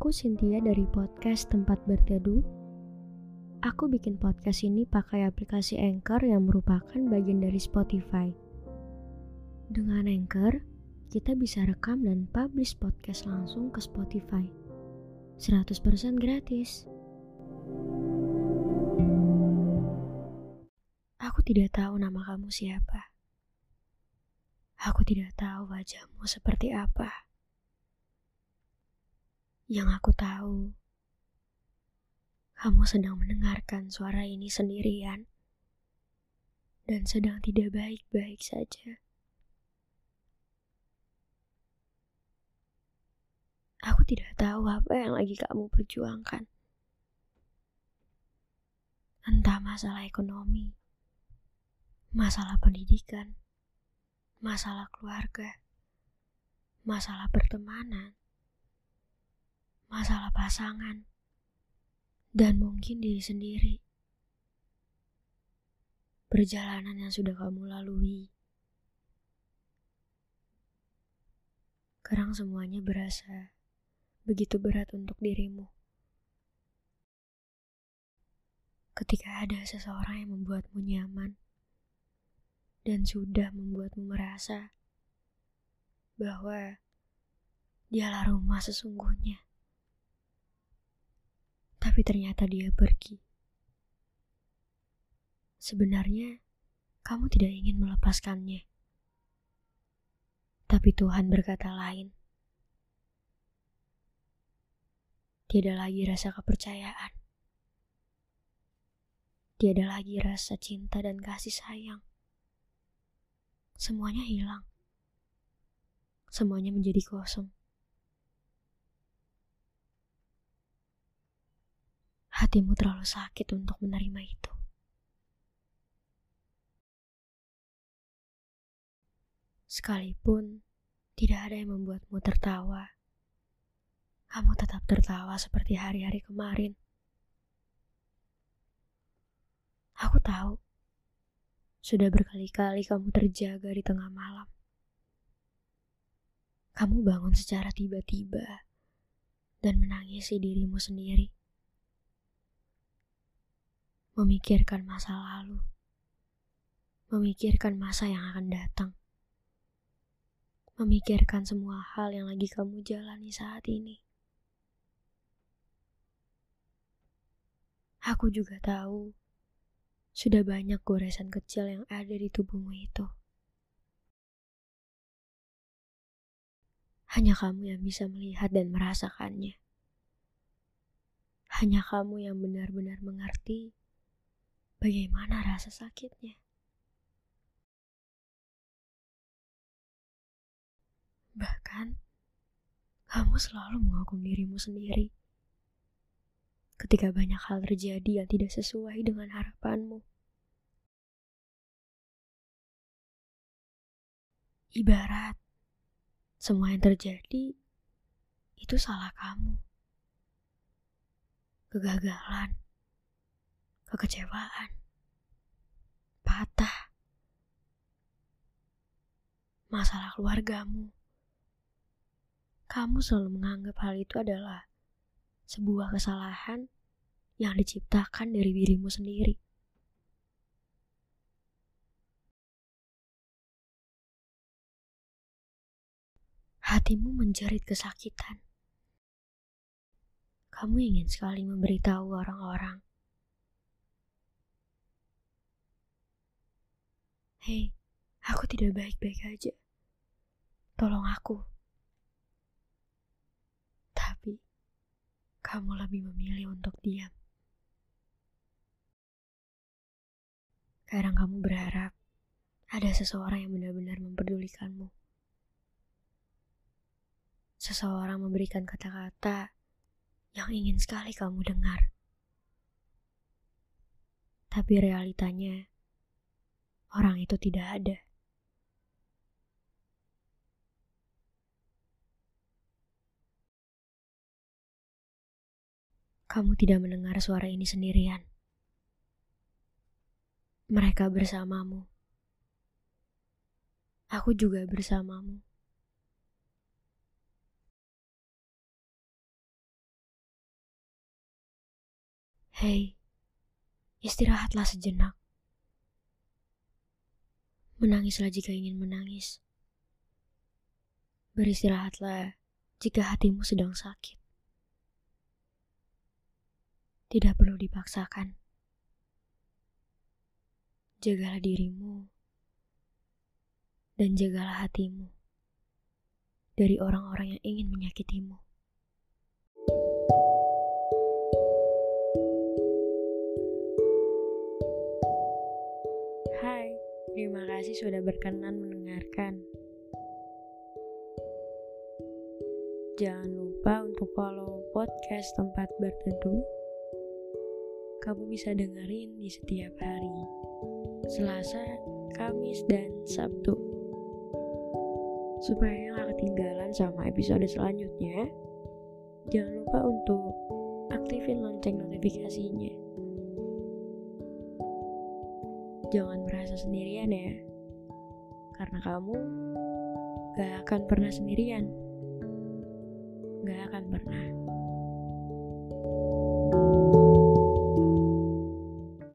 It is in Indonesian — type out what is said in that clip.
Aku Cynthia dari podcast Tempat Berteduh. Aku bikin podcast ini pakai aplikasi Anchor yang merupakan bagian dari Spotify. Dengan Anchor, kita bisa rekam dan publish podcast langsung ke Spotify. 100% gratis. Aku tidak tahu nama kamu siapa. Aku tidak tahu wajahmu seperti apa. Yang aku tahu, kamu sedang mendengarkan suara ini sendirian dan sedang tidak baik-baik saja. Aku tidak tahu apa yang lagi kamu perjuangkan. Entah masalah ekonomi, masalah pendidikan, masalah keluarga, masalah pertemanan, masalah pasangan, dan mungkin diri sendiri. Perjalanan yang sudah kamu lalui. Sekarang semuanya berasa begitu berat untuk dirimu. Ketika ada seseorang yang membuatmu nyaman dan sudah membuatmu merasa bahwa dialah rumah sesungguhnya tapi ternyata dia pergi. Sebenarnya, kamu tidak ingin melepaskannya. Tapi Tuhan berkata lain. Tiada lagi rasa kepercayaan. Tiada lagi rasa cinta dan kasih sayang. Semuanya hilang. Semuanya menjadi kosong. Hatimu terlalu sakit untuk menerima itu. Sekalipun tidak ada yang membuatmu tertawa, kamu tetap tertawa seperti hari-hari kemarin. Aku tahu, sudah berkali-kali kamu terjaga di tengah malam. Kamu bangun secara tiba-tiba dan menangisi dirimu sendiri memikirkan masa lalu, memikirkan masa yang akan datang, memikirkan semua hal yang lagi kamu jalani saat ini. Aku juga tahu sudah banyak goresan kecil yang ada di tubuhmu itu. Hanya kamu yang bisa melihat dan merasakannya. Hanya kamu yang benar-benar mengerti Bagaimana rasa sakitnya? Bahkan, kamu selalu menghukum dirimu sendiri ketika banyak hal terjadi yang tidak sesuai dengan harapanmu. Ibarat semua yang terjadi itu salah kamu. Kegagalan, kekecewaan, patah, masalah keluargamu. Kamu selalu menganggap hal itu adalah sebuah kesalahan yang diciptakan dari dirimu sendiri. Hatimu menjerit kesakitan. Kamu ingin sekali memberitahu orang-orang Hei, aku tidak baik-baik aja. Tolong aku. Tapi, kamu lebih memilih untuk diam. Sekarang kamu berharap ada seseorang yang benar-benar memperdulikanmu. Seseorang memberikan kata-kata yang ingin sekali kamu dengar. Tapi realitanya, orang itu tidak ada. Kamu tidak mendengar suara ini sendirian. Mereka bersamamu. Aku juga bersamamu. Hei, istirahatlah sejenak. Menangislah jika ingin menangis. Beristirahatlah jika hatimu sedang sakit. Tidak perlu dipaksakan. Jagalah dirimu dan jagalah hatimu dari orang-orang yang ingin menyakitimu. Kasih sudah berkenan mendengarkan. Jangan lupa untuk follow podcast tempat berteduh. Kamu bisa dengerin di setiap hari, Selasa, Kamis, dan Sabtu. Supaya nggak ketinggalan sama episode selanjutnya, jangan lupa untuk aktifin lonceng notifikasinya. Jangan merasa sendirian ya, karena kamu gak akan pernah sendirian. Gak akan pernah.